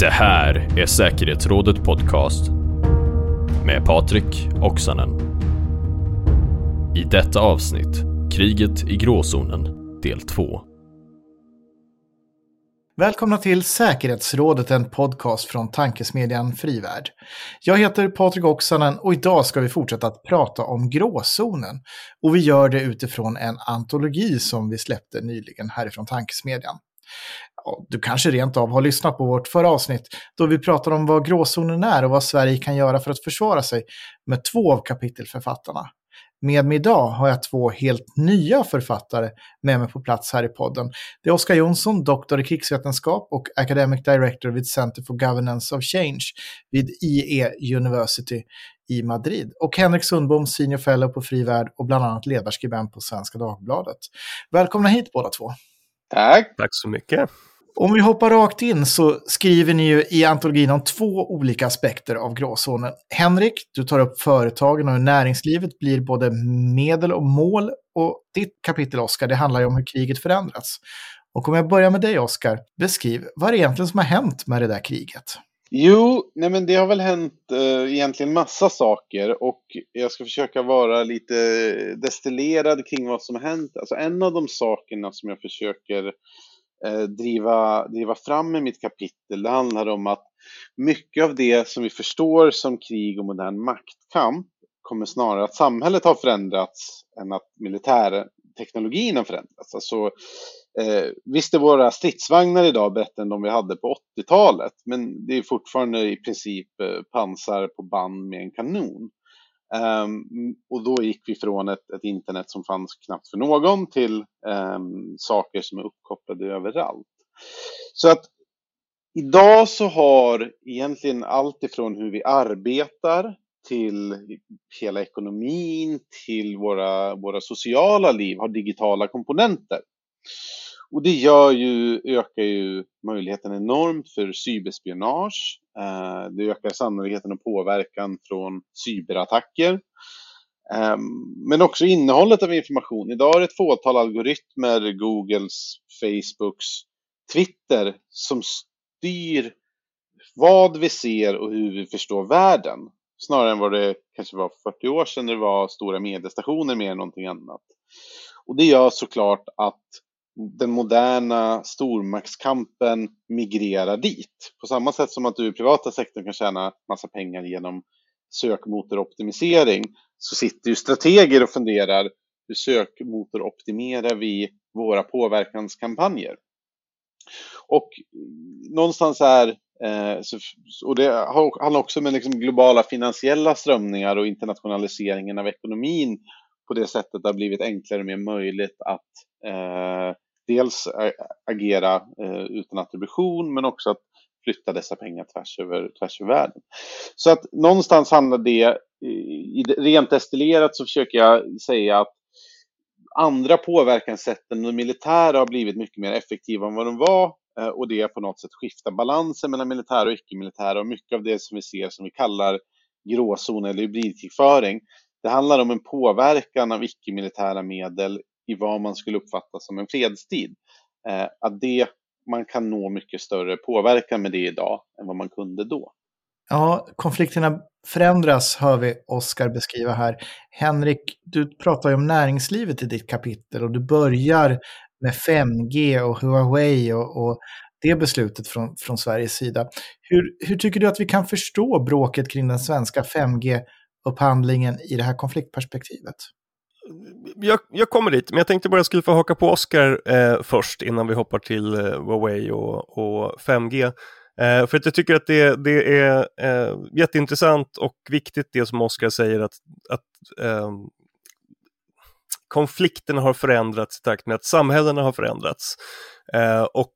Det här är Säkerhetsrådet Podcast med Patrik Oksanen. I detta avsnitt, Kriget i gråzonen, del 2. Välkomna till Säkerhetsrådet, en podcast från tankesmedjan Frivärd. Jag heter Patrik Oksanen och idag ska vi fortsätta att prata om gråzonen. Och vi gör det utifrån en antologi som vi släppte nyligen härifrån tankesmedjan. Du kanske rent av har lyssnat på vårt förra avsnitt då vi pratade om vad gråzonen är och vad Sverige kan göra för att försvara sig med två av kapitelförfattarna. Med mig idag har jag två helt nya författare med mig på plats här i podden. Det är Oskar Jonsson, doktor i krigsvetenskap och academic director vid Center for Governance of Change vid IE University i Madrid. Och Henrik Sundbom, senior fellow på Fri Värld och bland annat ledarskribent på Svenska Dagbladet. Välkomna hit båda två. Tack. Tack så mycket. Om vi hoppar rakt in så skriver ni ju i antologin om två olika aspekter av gråzonen. Henrik, du tar upp företagen och hur näringslivet blir både medel och mål. Och ditt kapitel, Oskar, det handlar ju om hur kriget förändrats. Och om jag börjar med dig, Oskar, beskriv vad är det egentligen som har hänt med det där kriget? Jo, nej men det har väl hänt eh, egentligen massa saker och jag ska försöka vara lite destillerad kring vad som har hänt. Alltså en av de sakerna som jag försöker Eh, driva, driva fram i mitt kapitel, det handlar om att mycket av det som vi förstår som krig och modern maktkamp kommer snarare att samhället har förändrats än att militärteknologin har förändrats. Alltså, Eh, visst är våra stridsvagnar idag bättre än de vi hade på 80-talet, men det är fortfarande i princip eh, pansar på band med en kanon. Um, och då gick vi från ett, ett, internet som fanns knappt för någon till um, saker som är uppkopplade överallt. Så att idag så har egentligen allt ifrån hur vi arbetar till hela ekonomin, till våra, våra sociala liv har digitala komponenter. Och det gör ju, ökar ju möjligheten enormt för cyberspionage. Eh, det ökar sannolikheten och påverkan från cyberattacker. Ehm, men också innehållet av information. Idag är det ett fåtal algoritmer, Googles, Facebooks, Twitter som styr vad vi ser och hur vi förstår världen. Snarare än vad det kanske var för 40 år sedan när det var stora mediestationer mer än någonting annat. Och det gör såklart att den moderna stormaktskampen migrerar dit. På samma sätt som att du i privata sektorn kan tjäna massa pengar genom sökmotoroptimisering så sitter ju strateger och funderar hur sökmotoroptimerar vi våra påverkanskampanjer? Och någonstans är, eh, och det handlar också med liksom globala finansiella strömningar och internationaliseringen av ekonomin på det sättet det har blivit enklare och mer möjligt att eh, dels agera eh, utan attribution men också att flytta dessa pengar tvärs över, tvärs över världen. Så att någonstans handlar det, i, rent destillerat så försöker jag säga att andra påverkanssätt än de militära har blivit mycket mer effektiva än vad de var eh, och det på något sätt skiftar balansen mellan militära och icke-militära och mycket av det som vi ser som vi kallar gråzon eller hybridkrigföring det handlar om en påverkan av icke-militära medel i vad man skulle uppfatta som en fredstid. Eh, att det, man kan nå mycket större påverkan med det idag än vad man kunde då. Ja, konflikterna förändras hör vi Oskar beskriva här. Henrik, du pratar ju om näringslivet i ditt kapitel och du börjar med 5G och Huawei och, och det beslutet från, från Sveriges sida. Hur, hur tycker du att vi kan förstå bråket kring den svenska 5G-upphandlingen i det här konfliktperspektivet? Jag, jag, kommer dit, men jag tänkte bara jag skulle få haka på Oscar eh, först innan vi hoppar till eh, Huawei och, och 5G. Eh, för att jag tycker att det, det är eh, jätteintressant och viktigt det som Oscar säger att, att eh, konflikterna har förändrats i takt med att samhällena har förändrats. Eh, och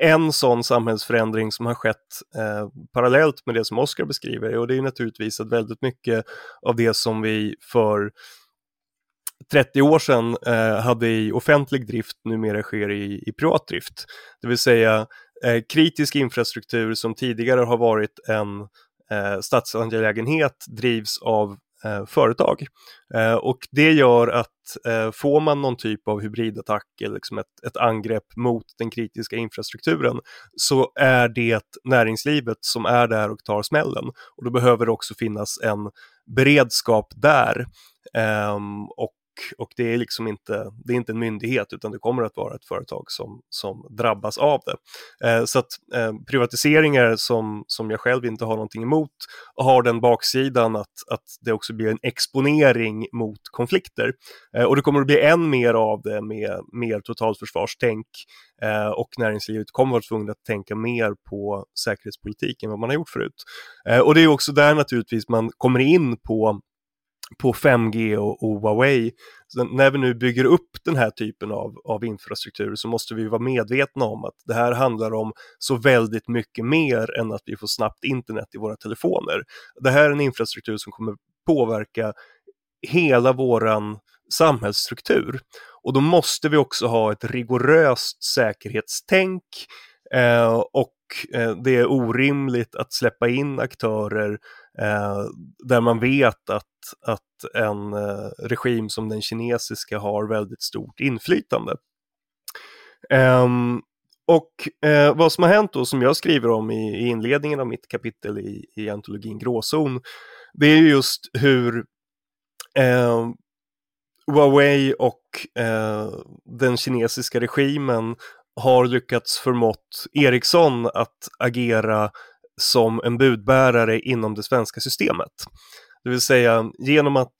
en sån samhällsförändring som har skett eh, parallellt med det som Oscar beskriver och det är naturligtvis att väldigt mycket av det som vi för 30 år sedan eh, hade i offentlig drift numera sker i, i privat drift. Det vill säga eh, kritisk infrastruktur som tidigare har varit en eh, statsangelägenhet drivs av eh, företag. Eh, och det gör att eh, får man någon typ av hybridattack eller liksom ett, ett angrepp mot den kritiska infrastrukturen så är det näringslivet som är där och tar smällen. Och då behöver det också finnas en beredskap där. Um, och och det är liksom inte, det är inte en myndighet utan det kommer att vara ett företag som, som drabbas av det. Eh, så att eh, privatiseringar som, som jag själv inte har någonting emot har den baksidan att, att det också blir en exponering mot konflikter. Eh, och det kommer att bli än mer av det med mer totalförsvarstänk eh, och näringslivet kommer att vara tvungna att tänka mer på säkerhetspolitik än vad man har gjort förut. Eh, och det är också där naturligtvis man kommer in på på 5G och, och Huawei. Så när vi nu bygger upp den här typen av, av infrastruktur så måste vi vara medvetna om att det här handlar om så väldigt mycket mer än att vi får snabbt internet i våra telefoner. Det här är en infrastruktur som kommer påverka hela våran samhällsstruktur. Och då måste vi också ha ett rigoröst säkerhetstänk eh, och eh, det är orimligt att släppa in aktörer eh, där man vet att, att en eh, regim som den kinesiska har väldigt stort inflytande. Eh, och eh, vad som har hänt då, som jag skriver om i, i inledningen av mitt kapitel i, i antologin Gråzon, det är just hur eh, Huawei och eh, den kinesiska regimen har lyckats förmått Ericsson att agera som en budbärare inom det svenska systemet. Det vill säga genom att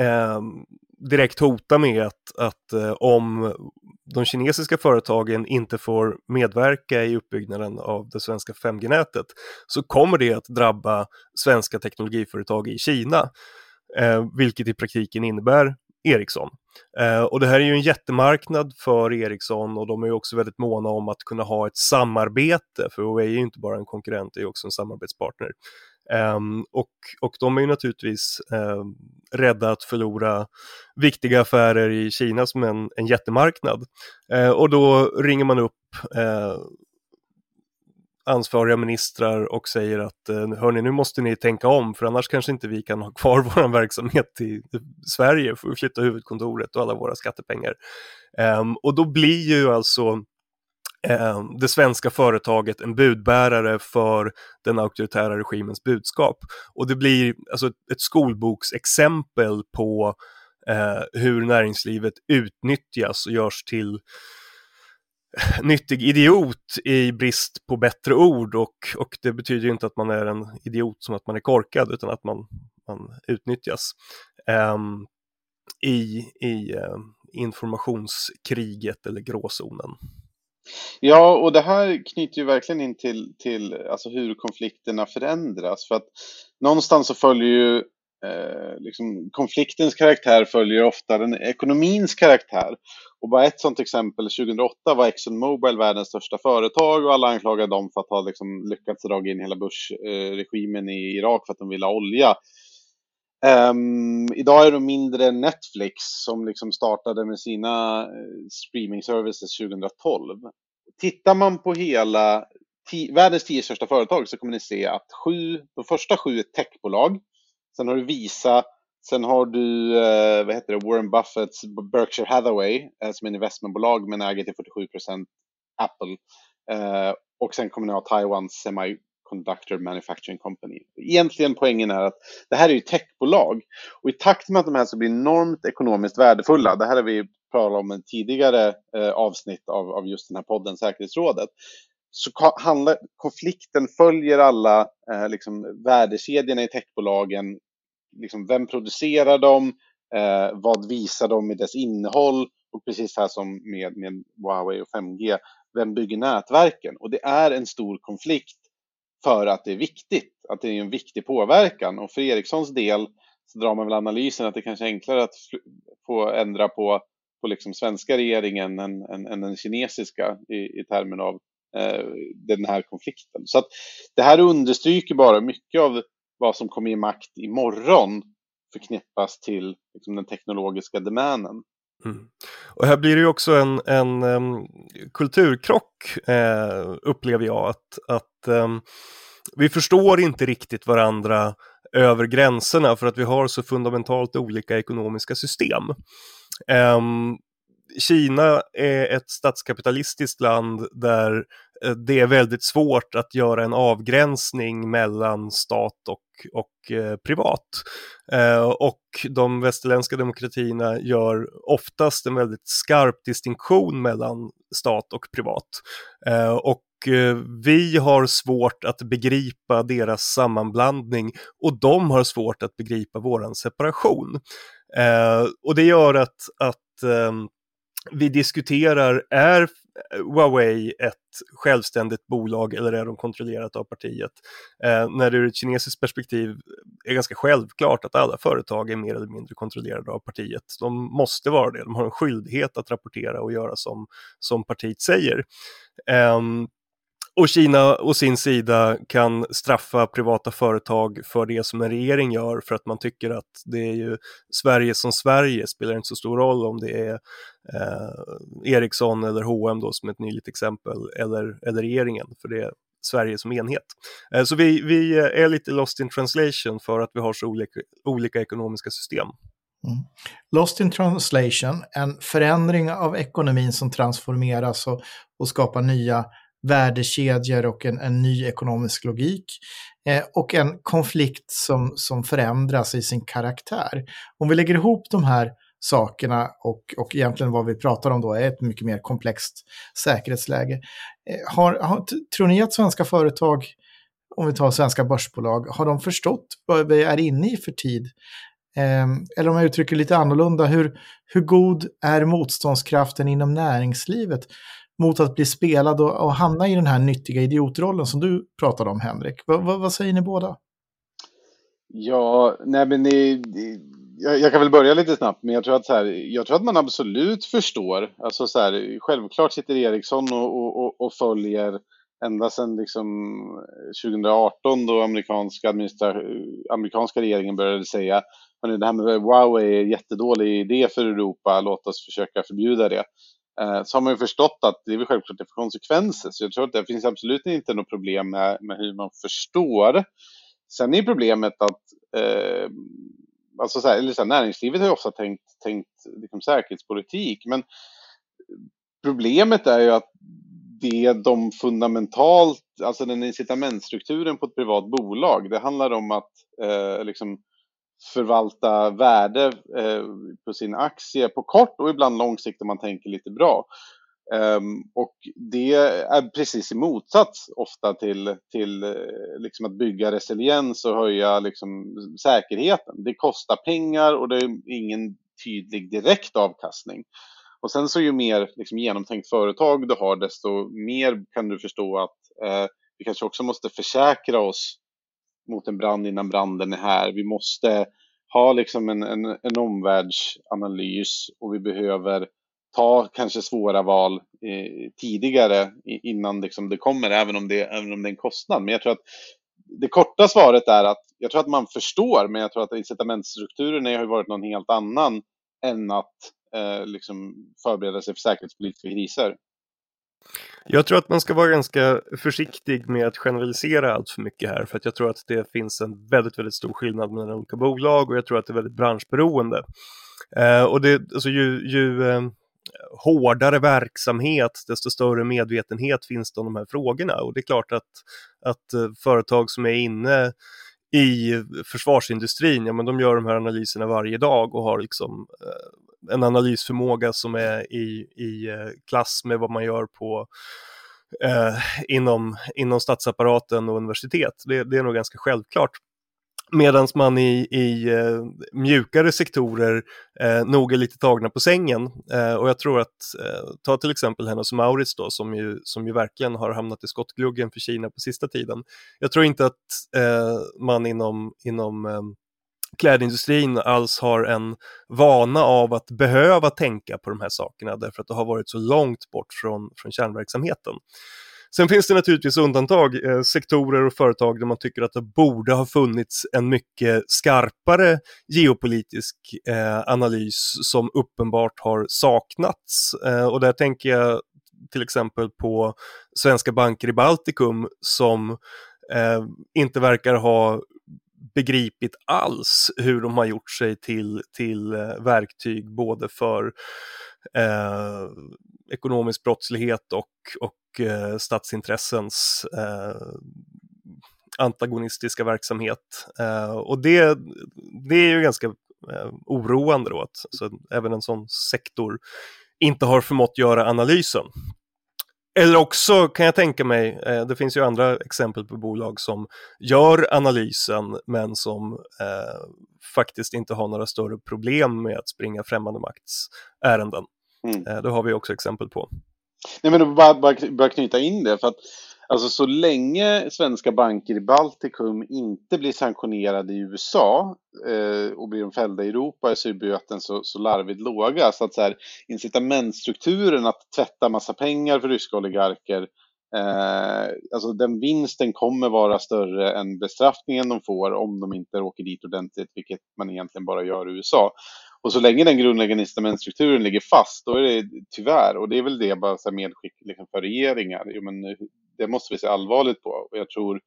eh, direkt hota med att, att eh, om de kinesiska företagen inte får medverka i uppbyggnaden av det svenska 5G-nätet så kommer det att drabba svenska teknologiföretag i Kina, eh, vilket i praktiken innebär Ericsson. Eh, och det här är ju en jättemarknad för Ericsson och de är ju också väldigt måna om att kunna ha ett samarbete, för Huawei är ju inte bara en konkurrent, det är också en samarbetspartner. Ehm, och, och de är ju naturligtvis ehm, rädda att förlora viktiga affärer i Kina som en, en jättemarknad. Eh, och då ringer man upp eh, ansvariga ministrar och säger att eh, hörni, nu måste ni tänka om för annars kanske inte vi kan ha kvar vår verksamhet i Sverige för att flytta huvudkontoret och alla våra skattepengar. Um, och då blir ju alltså um, det svenska företaget en budbärare för den auktoritära regimens budskap. Och det blir alltså ett skolboksexempel på uh, hur näringslivet utnyttjas och görs till nyttig idiot i brist på bättre ord och, och det betyder ju inte att man är en idiot som att man är korkad utan att man, man utnyttjas um, i, i uh, informationskriget eller gråzonen. Ja, och det här knyter ju verkligen in till, till alltså hur konflikterna förändras. För att någonstans så följer ju eh, liksom, konfliktens karaktär följer ofta den ekonomins karaktär. Och bara ett sådant exempel, 2008 var ExxonMobil världens största företag och alla anklagade dem för att ha liksom, lyckats dra in hela Bush-regimen i Irak för att de ville ha olja. Um, idag är de mindre än Netflix som liksom startade med sina eh, streaming services 2012. Tittar man på hela världens tio största företag så kommer ni se att sju, de första sju är techbolag. Sen har du Visa, sen har du eh, vad heter det, Warren Buffetts Berkshire Hathaway eh, som är en investmentbolag men äger till 47% Apple. Eh, och sen kommer ni ha Taiwan Semiconductor Manufacturing Company. Egentligen poängen är att det här är ju techbolag och i takt med att de här ska bli enormt ekonomiskt värdefulla, det här har vi pratat om i tidigare eh, avsnitt av, av just den här podden Säkerhetsrådet, så handlar, konflikten följer alla eh, liksom, värdekedjorna i techbolagen. Liksom, vem producerar dem? Eh, vad visar de i dess innehåll? Och precis här som med, med Huawei och 5G, vem bygger nätverken? Och det är en stor konflikt för att det är viktigt, att det är en viktig påverkan. Och för Ericssons del så drar man väl analysen att det kanske är enklare att få ändra på, på liksom svenska regeringen än, än, än den kinesiska i, i termer av Eh, den här konflikten. Så att det här understryker bara mycket av vad som kommer i makt imorgon förknippas till liksom, den teknologiska demänen. Mm. Och här blir det ju också en, en um, kulturkrock eh, upplever jag att, att um, vi förstår inte riktigt varandra över gränserna för att vi har så fundamentalt olika ekonomiska system. Um, Kina är ett statskapitalistiskt land där eh, det är väldigt svårt att göra en avgränsning mellan stat och, och eh, privat. Eh, och de västerländska demokratierna gör oftast en väldigt skarp distinktion mellan stat och privat. Eh, och eh, vi har svårt att begripa deras sammanblandning och de har svårt att begripa våran separation. Eh, och det gör att, att ehm, vi diskuterar, är eh, Huawei ett självständigt bolag eller är de kontrollerat av partiet? Eh, när det ur ett kinesiskt perspektiv är ganska självklart att alla företag är mer eller mindre kontrollerade av partiet. De måste vara det, de har en skyldighet att rapportera och göra som, som partiet säger. Eh, och Kina å sin sida kan straffa privata företag för det som en regering gör för att man tycker att det är ju Sverige som Sverige, spelar inte så stor roll om det är eh, Ericsson eller H&M då som ett nyligt exempel eller, eller regeringen, för det är Sverige som enhet. Eh, så vi, vi eh, är lite lost in translation för att vi har så olika, olika ekonomiska system. Mm. Lost in translation, en förändring av ekonomin som transformeras och, och skapar nya värdekedjor och en, en ny ekonomisk logik. Eh, och en konflikt som, som förändras i sin karaktär. Om vi lägger ihop de här sakerna och, och egentligen vad vi pratar om då är ett mycket mer komplext säkerhetsläge. Eh, har, har, tror ni att svenska företag, om vi tar svenska börsbolag, har de förstått vad vi är inne i för tid? Eh, eller om jag uttrycker lite annorlunda, hur, hur god är motståndskraften inom näringslivet? Mot att bli spelad och, och hamna i den här nyttiga idiotrollen som du pratade om, Henrik. Va, va, vad säger ni båda? Ja, nej men ni, jag, jag, kan väl börja lite snabbt, men jag tror att, så här, jag tror att man absolut förstår. Alltså så här, självklart sitter Ericsson och, och, och följer ända sedan liksom 2018 då amerikanska, amerikanska regeringen började säga att det här med Huawei är en jättedålig idé för Europa, låt oss försöka förbjuda det. Eh, så har man ju förstått att det är väl självklart det konsekvenser. Så jag tror att det finns absolut inte något problem med, med hur man förstår. Sen är problemet att eh, alltså så här, eller så här, näringslivet har ju ofta tänkt, tänkt liksom säkerhetspolitik. Men problemet är ju att det de fundamentalt, alltså den incitamentstrukturen på ett privat bolag, det handlar om att eh, liksom förvalta värde eh, på sin aktie på kort och ibland lång sikt om man tänker lite bra. Um, och det är precis i motsats ofta till, till eh, liksom att bygga resiliens och höja liksom, säkerheten. Det kostar pengar och det är ingen tydlig direkt avkastning. Och sen så ju mer liksom, genomtänkt företag du har, desto mer kan du förstå att eh, vi kanske också måste försäkra oss mot en brand innan branden är här. Vi måste ha liksom en, en, en omvärldsanalys och vi behöver ta kanske svåra val eh, tidigare innan liksom det kommer, även om det, även om det är en kostnad. Men jag tror att det korta svaret är att jag tror att man förstår, men jag tror att incitamentsstrukturen har varit någon helt annan än att eh, liksom förbereda sig för säkerhetspolitiska kriser. Jag tror att man ska vara ganska försiktig med att generalisera allt för mycket här för att jag tror att det finns en väldigt, väldigt stor skillnad mellan olika bolag och jag tror att det är väldigt branschberoende. Eh, och det, alltså ju, ju eh, hårdare verksamhet, desto större medvetenhet finns det om de här frågorna och det är klart att, att eh, företag som är inne i försvarsindustrin, ja men de gör de här analyserna varje dag och har liksom eh, en analysförmåga som är i, i eh, klass med vad man gör på eh, inom, inom statsapparaten och universitet. Det, det är nog ganska självklart. Medan man i, i eh, mjukare sektorer eh, nog är lite tagna på sängen. Eh, och jag tror att, eh, ta till exempel Hennes Maurits då, som ju, som ju verkligen har hamnat i skottgluggen för Kina på sista tiden. Jag tror inte att eh, man inom, inom eh, klädindustrin alls har en vana av att behöva tänka på de här sakerna därför att det har varit så långt bort från, från kärnverksamheten. Sen finns det naturligtvis undantag, eh, sektorer och företag där man tycker att det borde ha funnits en mycket skarpare geopolitisk eh, analys som uppenbart har saknats. Eh, och där tänker jag till exempel på svenska banker i Baltikum som eh, inte verkar ha begripit alls hur de har gjort sig till, till eh, verktyg både för eh, ekonomisk brottslighet och, och eh, statsintressens eh, antagonistiska verksamhet. Eh, och det, det är ju ganska eh, oroande då att alltså, även en sån sektor inte har förmått göra analysen. Eller också kan jag tänka mig, eh, det finns ju andra exempel på bolag som gör analysen men som eh, faktiskt inte har några större problem med att springa främmande makts ärenden. Mm. Eh, det har vi också exempel på. Nej men bara, bara, bara knyta in det för att Alltså så länge svenska banker i Baltikum inte blir sanktionerade i USA eh, och blir de fällda i Europa så är böten så, så larvigt låga. Så att så här, incitamentstrukturen att tvätta massa pengar för ryska oligarker Eh, alltså den vinsten kommer vara större än bestraffningen de får om de inte åker dit ordentligt, vilket man egentligen bara gör i USA. Och så länge den grundläggande incitamentstrukturen ligger fast, då är det tyvärr, och det är väl det bara så medskick liksom för regeringar, jo, men det måste vi se allvarligt på. Och jag tror,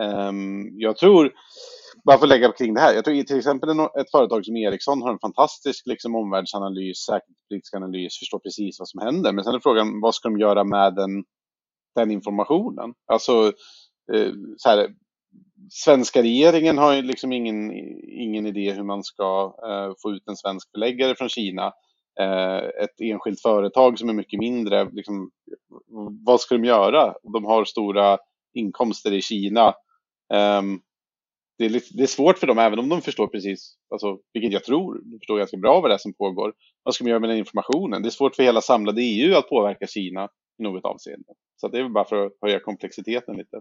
um, jag tror, bara för att lägga kring det här, jag tror till exempel ett företag som Ericsson har en fantastisk liksom, omvärldsanalys, säkerhetspolitisk analys, förstår precis vad som händer. Men sen är frågan, vad ska de göra med den, den informationen? Alltså, eh, så här, svenska regeringen har liksom ingen, ingen idé hur man ska eh, få ut en svensk beläggare från Kina. Eh, ett enskilt företag som är mycket mindre, liksom, vad ska de göra? De har stora inkomster i Kina. Ehm, det, är lite, det är svårt för dem, även om de förstår precis, alltså, vilket jag tror, de förstår ganska bra vad det är som pågår. Vad ska man göra med den informationen? Det är svårt för hela samlade EU att påverka Kina i något avseende. Så det är väl bara för att höja komplexiteten lite.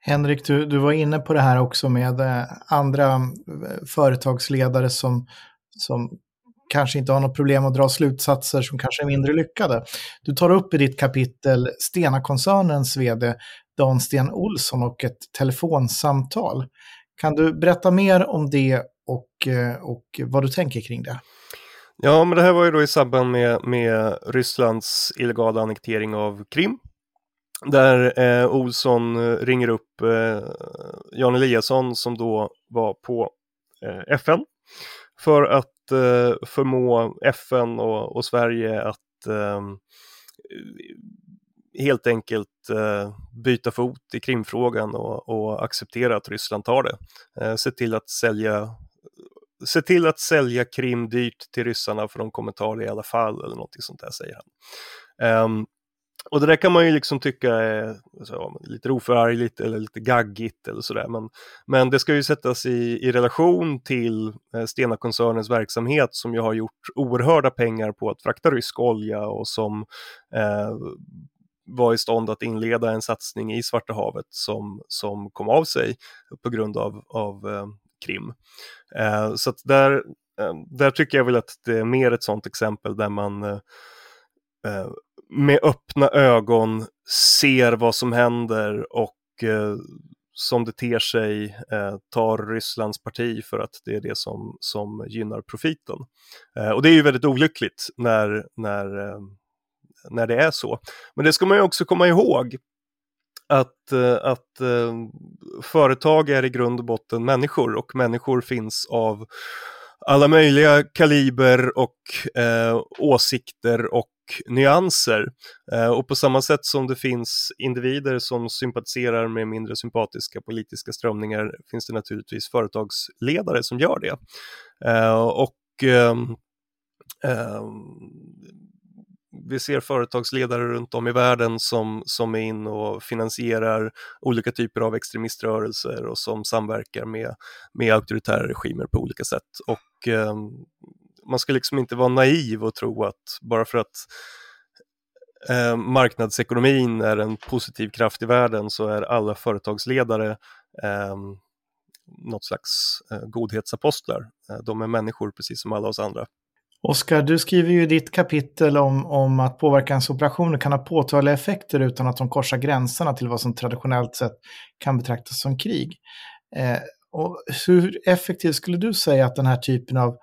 Henrik, du, du var inne på det här också med eh, andra eh, företagsledare som, som kanske inte har något problem att dra slutsatser som kanske är mindre lyckade. Du tar upp i ditt kapitel Stena-koncernens vd Dan Sten Olsson och ett telefonsamtal. Kan du berätta mer om det och, eh, och vad du tänker kring det? Ja, men det här var ju då i samband med, med Rysslands illegala annektering av Krim där eh, Olsson eh, ringer upp eh, Jan Eliasson som då var på eh, FN för att eh, förmå FN och, och Sverige att ehm, eh, helt enkelt eh, byta fot i Krimfrågan och, och acceptera att Ryssland tar det. Eh, se till att sälja Se till att sälja Krim dyrt till ryssarna för de kommer ta det i alla fall eller någonting sånt där säger han. Um, och det där kan man ju liksom tycka är alltså, så, lite oförargligt eller lite gaggigt eller sådär. Men, men det ska ju sättas i, i relation till eh, Stena-koncernens verksamhet som ju har gjort oerhörda pengar på att frakta rysk olja och som eh, var i stånd att inleda en satsning i Svarta havet som, som kom av sig på grund av, av eh, Krim. Eh, så att där, eh, där tycker jag väl att det är mer ett sådant exempel där man eh, eh med öppna ögon ser vad som händer och eh, som det ter sig eh, tar Rysslands parti för att det är det som, som gynnar profiten. Eh, och det är ju väldigt olyckligt när, när, eh, när det är så. Men det ska man ju också komma ihåg att, eh, att eh, företag är i grund och botten människor och människor finns av alla möjliga kaliber och eh, åsikter och nyanser. Eh, och på samma sätt som det finns individer som sympatiserar med mindre sympatiska politiska strömningar finns det naturligtvis företagsledare som gör det. Eh, och ehm, ehm, vi ser företagsledare runt om i världen som, som är in och finansierar olika typer av extremiströrelser och som samverkar med, med auktoritära regimer på olika sätt. Och eh, man ska liksom inte vara naiv och tro att bara för att eh, marknadsekonomin är en positiv kraft i världen så är alla företagsledare eh, något slags eh, godhetsapostlar. Eh, de är människor precis som alla oss andra. Oskar, du skriver ju i ditt kapitel om, om att påverkansoperationer kan ha påtagliga effekter utan att de korsar gränserna till vad som traditionellt sett kan betraktas som krig. Eh, och hur effektivt skulle du säga att den här typen av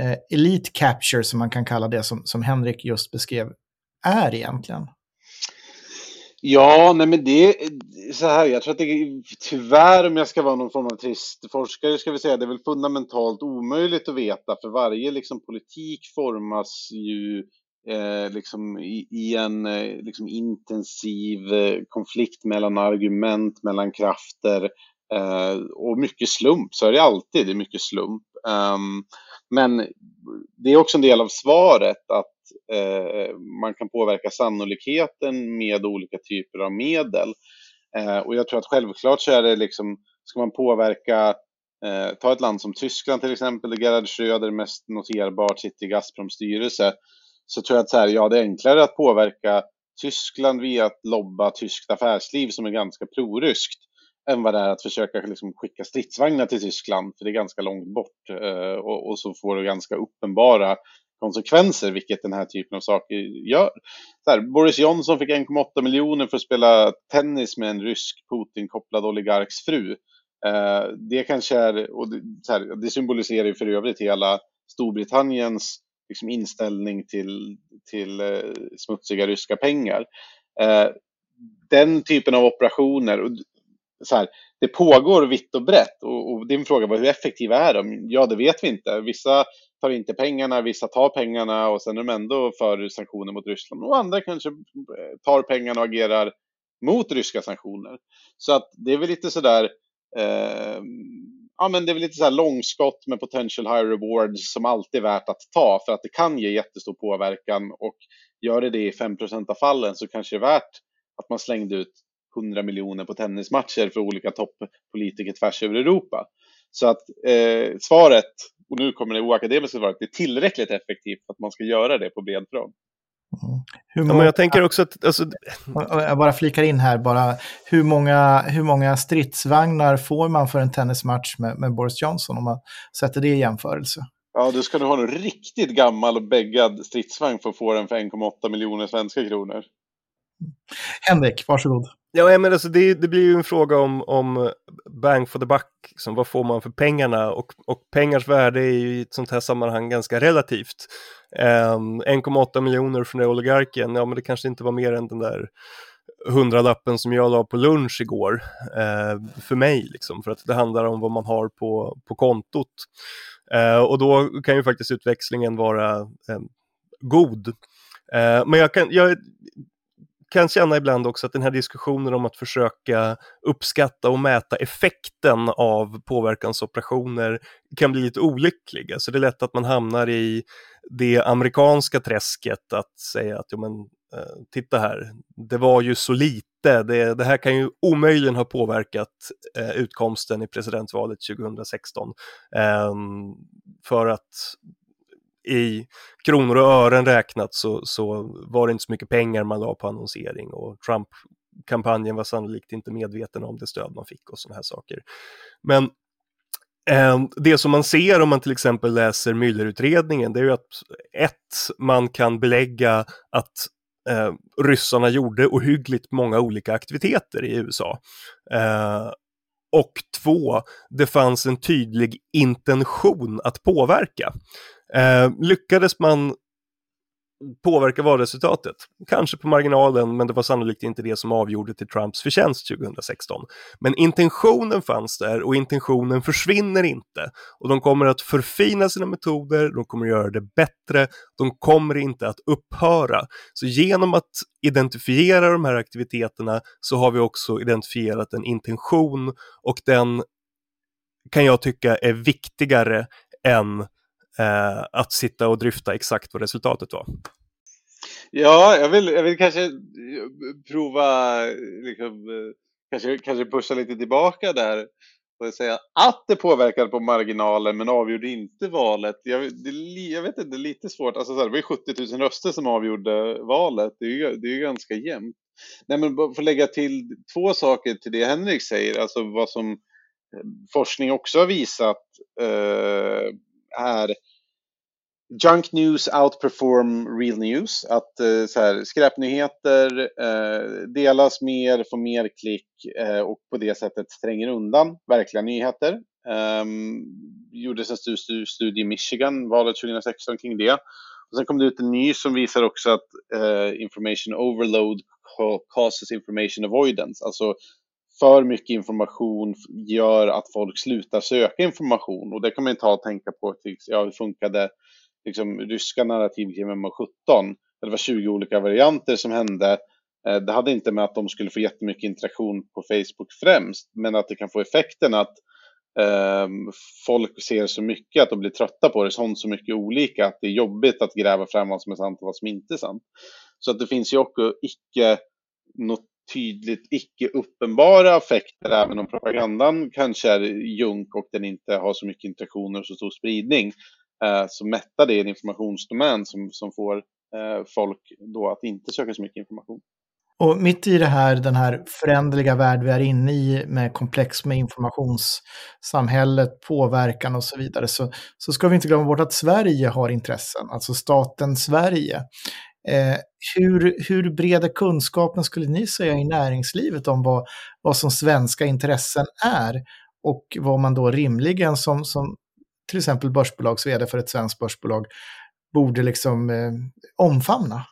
eh, elite capture, som man kan kalla det, som, som Henrik just beskrev, är egentligen? Ja, nej men det är så här, jag tror att det tyvärr om jag ska vara någon form av trist forskare ska vi säga, det är väl fundamentalt omöjligt att veta för varje liksom politik formas ju eh, liksom i, i en eh, liksom intensiv eh, konflikt mellan argument, mellan krafter eh, och mycket slump, så är det alltid, det är mycket slump. Um, men det är också en del av svaret att eh, man kan påverka sannolikheten med olika typer av medel. Eh, och jag tror att självklart så är det liksom, ska man påverka, eh, ta ett land som Tyskland till exempel, där Gerhard Schröder mest noterbart sitter i Gazproms styrelse, så tror jag att så här, ja, det är enklare att påverka Tyskland via att lobba tyskt affärsliv som är ganska proryskt än vad det är att försöka liksom skicka stridsvagnar till Tyskland, för det är ganska långt bort eh, och, och, så får det ganska uppenbara konsekvenser, vilket den här typen av saker gör. Här, Boris Johnson fick 1,8 miljoner för att spela tennis med en rysk Putin-kopplad oligarks fru. Eh, det kanske är, och det, här, det symboliserar ju för övrigt hela Storbritanniens liksom, inställning till, till eh, smutsiga ryska pengar. Eh, den typen av operationer, och, så här, det pågår vitt och brett och, och din fråga var hur effektiva är de? Ja, det vet vi inte. Vissa tar inte pengarna, vissa tar pengarna och sen är de ändå för sanktioner mot Ryssland och andra kanske eh, tar pengarna och agerar mot ryska sanktioner. Så att det är väl lite sådär eh, ja, men det är väl lite så här långskott med potential high rewards som alltid är värt att ta för att det kan ge jättestor påverkan och gör det det i 5 av fallen så kanske det är värt att man slängde ut 100 miljoner på tennismatcher för olika toppolitiker tvärs över Europa. Så att eh, svaret, och nu kommer det oakademiska svaret, det är tillräckligt effektivt för att man ska göra det på bred front. Mm. Hur många, ja, men jag tänker också att... Alltså... Jag bara flikar in här bara. Hur många, hur många stridsvagnar får man för en tennismatch med, med Boris Johnson om man sätter det i jämförelse? Ja, du ska nog ha en riktigt gammal och bäggad stridsvagn för att få den för 1,8 miljoner svenska kronor. Henrik, varsågod. Ja, men alltså det, det blir ju en fråga om, om bang for the buck, liksom, vad får man för pengarna och, och pengars värde är ju i ett sånt här sammanhang ganska relativt. Ehm, um, 1,8 miljoner från oligarken, ja men det kanske inte var mer än den där hundralappen som jag la på lunch igår uh, för mig, liksom, för att det handlar om vad man har på, på kontot. Uh, och då kan ju faktiskt utväxlingen vara um, god. Uh, men jag, kan, jag kan känna ibland också att den här diskussionen om att försöka uppskatta och mäta effekten av påverkansoperationer kan bli lite olycklig. Alltså det är lätt att man hamnar i det amerikanska träsket att säga att, jo men, eh, titta här, det var ju så lite, det, det här kan ju omöjligen ha påverkat eh, utkomsten i presidentvalet 2016. Eh, för att i kronor och ören räknat så, så var det inte så mycket pengar man la på annonsering och Trump-kampanjen var sannolikt inte medveten om det stöd man fick och sådana här saker. Men eh, det som man ser om man till exempel läser Müllerutredningen, det är ju att ett, man kan belägga att eh, ryssarna gjorde ohyggligt många olika aktiviteter i USA. Eh, och två, det fanns en tydlig intention att påverka. Eh, lyckades man påverka valresultatet? Kanske på marginalen, men det var sannolikt inte det som avgjorde till Trumps förtjänst 2016. Men intentionen fanns där och intentionen försvinner inte. Och de kommer att förfina sina metoder, de kommer att göra det bättre, de kommer inte att upphöra. Så genom att identifiera de här aktiviteterna så har vi också identifierat en intention och den kan jag tycka är viktigare än eh, att sitta och dryfta exakt vad resultatet var. Ja, jag vill, jag vill kanske eh, prova, liksom, eh, kanske, kanske pusha lite tillbaka där och säga att det påverkade på marginalen men avgjorde inte valet. Jag, det, jag vet inte, det är lite svårt. Alltså, det var ju 70 000 röster som avgjorde valet. Det är ju, det är ju ganska jämnt. Nej, men för att lägga till två saker till det Henrik säger, alltså vad som eh, forskning också har visat eh, är Junk news outperform real news. Att eh, så här, skräpnyheter eh, delas mer, får mer klick eh, och på det sättet tränger undan verkliga nyheter. Eh, gjordes en studie, studie i Michigan, valet 2016 kring det. Och sen kom det ut en ny som visar också att eh, information overload causes information avoidance. Alltså för mycket information gör att folk slutar söka information. Och det kan man ju ta och tänka på, ja, hur funkade liksom, ryska narrativ kring MH17? Det var 20 olika varianter som hände. Eh, det hade inte med att de skulle få jättemycket interaktion på Facebook främst, men att det kan få effekten att eh, folk ser så mycket att de blir trötta på det, sånt så mycket olika att det är jobbigt att gräva fram vad som är sant och vad som inte är sant. Så att det finns ju också icke not tydligt icke uppenbara effekter, även om propagandan kanske är junk och den inte har så mycket interaktioner och så stor spridning, eh, så mättar det en informationsdomän som, som får eh, folk då att inte söka så mycket information. Och mitt i det här, den här föränderliga värld vi är inne i med komplex med informationssamhället, påverkan och så vidare, så, så ska vi inte glömma bort att Sverige har intressen, alltså staten Sverige. Eh, hur, hur bred är kunskapen, skulle ni säga, i näringslivet om vad, vad som svenska intressen är? Och vad man då rimligen som, som till exempel börsbolags vd för ett svenskt börsbolag borde liksom eh, omfamna?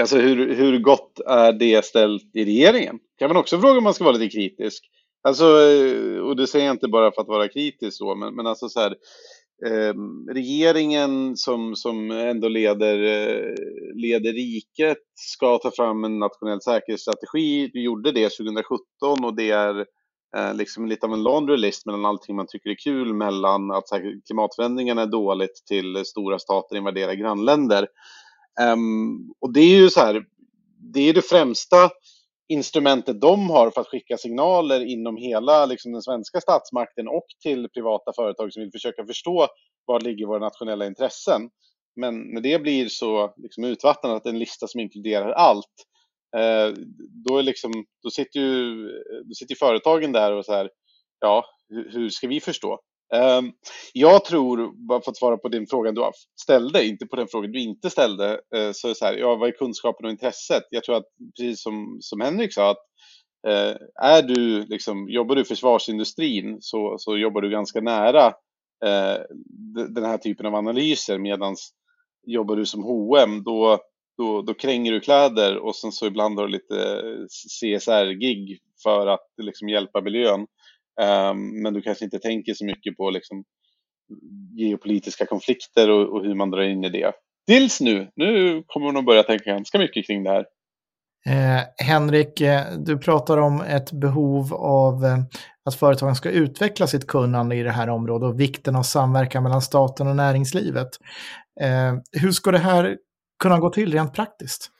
Alltså hur, hur gott är det ställt i regeringen? Kan man också fråga om man ska vara lite kritisk. Alltså, eh, och det säger jag inte bara för att vara kritisk då, men, men alltså så här, eh, regeringen som, som ändå leder, eh, leder riket ska ta fram en nationell säkerhetsstrategi. Vi gjorde det 2017 och det är eh, liksom lite av en laundry list mellan allting man tycker är kul mellan att klimatförändringarna är dåligt till stora stater invaderar grannländer. Um, och det är ju så här, det är det främsta instrumentet de har för att skicka signaler inom hela liksom, den svenska statsmakten och till privata företag som vill försöka förstå var ligger våra nationella intressen. Men när det blir så liksom, utvattnat att en lista som inkluderar allt, eh, då, är liksom, då, sitter ju, då sitter företagen där och så här, ja, hur, hur ska vi förstå? Ehm, jag tror, bara för att svara på din fråga du ställde, inte på den frågan du inte ställde, eh, så är det så här, ja, vad är kunskapen och intresset? Jag tror att, precis som, som Henrik sa, att eh, är du, liksom, jobbar du i försvarsindustrin så, så jobbar du ganska nära eh, den här typen av analyser, medan jobbar du som H&M då, då, då kränger du kläder och sen så ibland har du lite CSR-gig för att liksom hjälpa miljön. Um, men du kanske inte tänker så mycket på liksom, geopolitiska konflikter och, och, hur man drar in i det. Tills nu, nu kommer man att börja tänka ganska mycket kring det här. Eh, Henrik, eh, du pratar om ett behov av eh, att företagen ska utveckla sitt kunnande i det här området och vikten av samverkan mellan staten och näringslivet. Eh, hur ska det här kunna gå till rent praktiskt?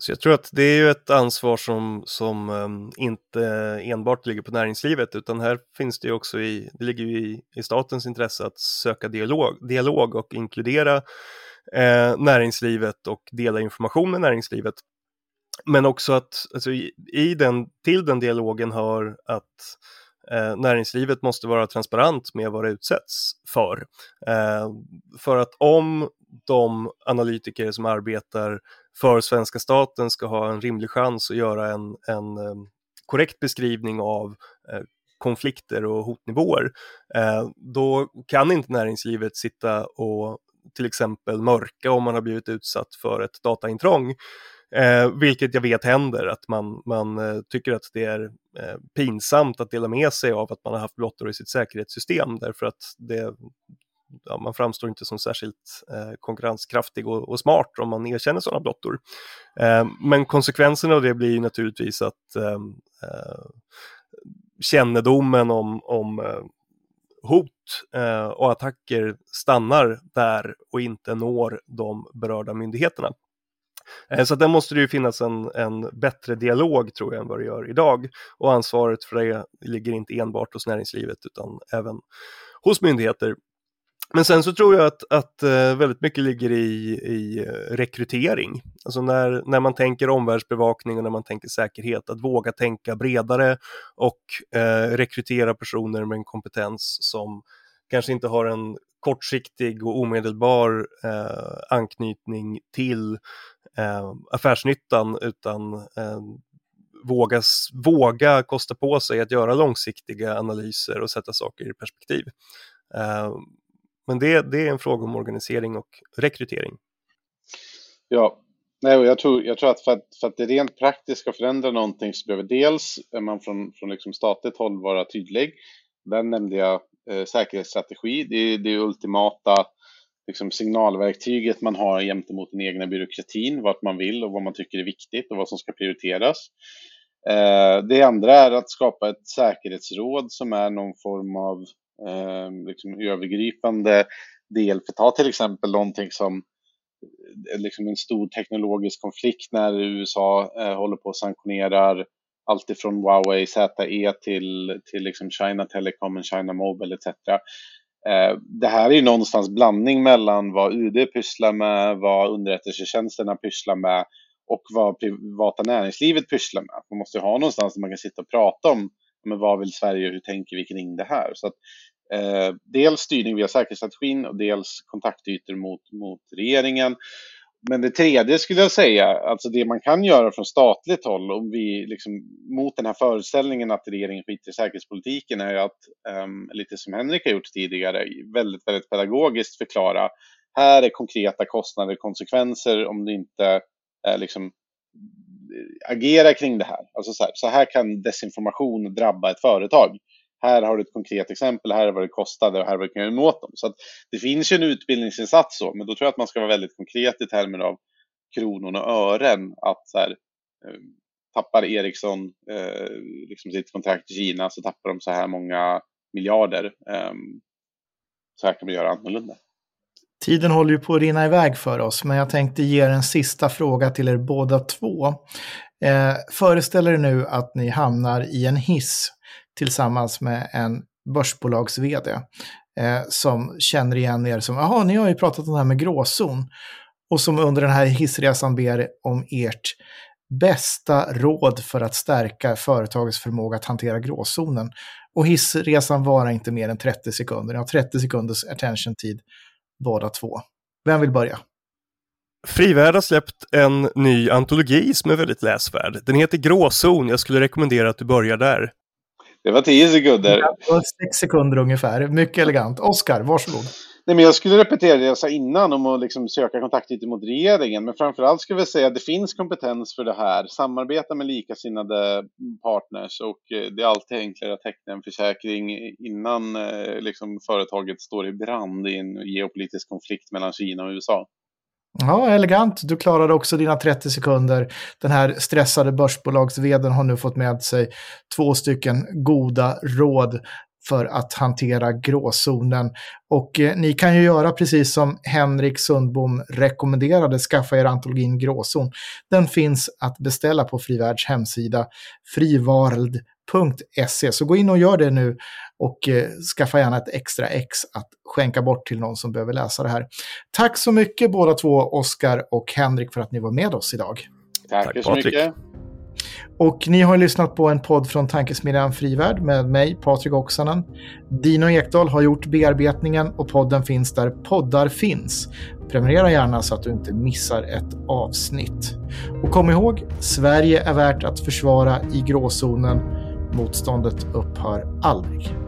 Så jag tror att det är ju ett ansvar som, som um, inte enbart ligger på näringslivet utan här finns det ju också i, det ligger ju i, i statens intresse att söka dialog, dialog och inkludera eh, näringslivet och dela information med näringslivet. Men också att alltså, i, i den, till den dialogen hör att eh, näringslivet måste vara transparent med vad det utsätts för. Eh, för att om de analytiker som arbetar för svenska staten ska ha en rimlig chans att göra en, en ehm, korrekt beskrivning av eh, konflikter och hotnivåer, eh, då kan inte näringslivet sitta och till exempel mörka om man har blivit utsatt för ett dataintrång. Eh, vilket jag vet händer, att man, man eh, tycker att det är eh, pinsamt att dela med sig av att man har haft blottor i sitt säkerhetssystem därför att det, ja, man framstår inte som särskilt eh, konkurrenskraftig och, och, smart om man erkänner sådana blottor. Eh, men konsekvensen av det blir ju naturligtvis att eh, eh, kännedomen om, om eh, hot eh, och attacker stannar där och inte når de berörda myndigheterna. Eh, så där måste det ju finnas en, en bättre dialog tror jag än vad det gör idag. Och ansvaret för det ligger inte enbart hos näringslivet utan även hos myndigheter. Men sen så tror jag att, att eh, väldigt mycket ligger i, i eh, rekrytering. Alltså när, när man tänker omvärldsbevakning och när man tänker säkerhet, att våga tänka bredare och eh, rekrytera personer med en kompetens som kanske inte har en kortsiktig och omedelbar eh, anknytning till eh, affärsnyttan utan eh, våga, våga kosta på sig att göra långsiktiga analyser och sätta saker i perspektiv. Eh, men det, det är en fråga om organisering och rekrytering. Ja, Nej, och jag tror, jag tror att, för att för att det rent praktiskt ska förändra någonting så behöver dels man från, från liksom statligt håll vara tydlig. Där nämnde jag eh, säkerhetsstrategi. Det är det ultimata liksom, signalverktyget man har gentemot den egna byråkratin, vart man vill och vad man tycker är viktigt och vad som ska prioriteras. Eh, det andra är att skapa ett säkerhetsråd som är någon form av eh, liksom, övergripande del. För ta till exempel någonting som eh, liksom en stor teknologisk konflikt när USA eh, håller på och sanktionerar allt ifrån Huawei, ZE till, till liksom China Telecom, och China Mobile etc. Eh, det här är ju någonstans blandning mellan vad UD pysslar med, vad underrättelsetjänsterna pysslar med och vad privata näringslivet pysslar med. Man måste ha någonstans där man kan sitta och prata om men vad vill Sverige och hur tänker vi kring det här? Så att, eh, dels styrning via säkerhetsstrategin och dels kontaktytor mot, mot regeringen. Men det tredje skulle jag säga, alltså det man kan göra från statligt håll om vi liksom, mot den här föreställningen att regeringen skiter i säkerhetspolitiken är ju att, um, lite som Henrik har gjort tidigare, väldigt, väldigt pedagogiskt förklara här är konkreta kostnader och konsekvenser om du inte eh, liksom, agerar kring det här. Alltså så här, så här kan desinformation drabba ett företag här har du ett konkret exempel, här är vad det kostade och här är vad du kan göra åt dem. Så att det finns ju en utbildningsinsats så, men då tror jag att man ska vara väldigt konkret i termer av kronor och ören. Att så här, ehm, tappar Ericsson eh, liksom sitt kontrakt i Kina så tappar de så här många miljarder. Eh, så här kan man göra annorlunda. Tiden håller ju på att rinna iväg för oss, men jag tänkte ge er en sista fråga till er båda två. Eh, föreställ er nu att ni hamnar i en hiss tillsammans med en börsbolags-vd eh, som känner igen er som, jaha, ni har ju pratat om det här med gråzon. Och som under den här hissresan ber om ert bästa råd för att stärka företagets förmåga att hantera gråzonen. Och hissresan varar inte mer än 30 sekunder. Ni har 30 sekunders attention-tid båda två. Vem vill börja? Frivärd har släppt en ny antologi som är väldigt läsvärd. Den heter Gråzon. Jag skulle rekommendera att du börjar där. Det var tio sekunder. Ja, sex sekunder ungefär. Mycket elegant. Oskar, varsågod. Nej, men jag skulle repetera det jag sa innan om att liksom söka kontakt mot regeringen. Men framförallt skulle jag säga att det finns kompetens för det här. Samarbeta med likasinnade partners och eh, det är alltid enklare att teckna en försäkring innan eh, liksom, företaget står i brand i en geopolitisk konflikt mellan Kina och USA. Ja, elegant. Du klarade också dina 30 sekunder. Den här stressade börsbolagsveden har nu fått med sig två stycken goda råd för att hantera gråzonen. Och eh, ni kan ju göra precis som Henrik Sundbom rekommenderade, skaffa er antologin Gråzon. Den finns att beställa på Frivärds hemsida frivarld.se. Så gå in och gör det nu och eh, skaffa gärna ett extra ex att skänka bort till någon som behöver läsa det här. Tack så mycket båda två, Oskar och Henrik, för att ni var med oss idag. Tack, Tack så mycket. Och ni har lyssnat på en podd från Tankesmedjan Frivärd med mig, Patrik Oksanen. Dino Ekdahl har gjort bearbetningen och podden finns där poddar finns. Prenumerera gärna så att du inte missar ett avsnitt. Och kom ihåg, Sverige är värt att försvara i gråzonen. Motståndet upphör aldrig.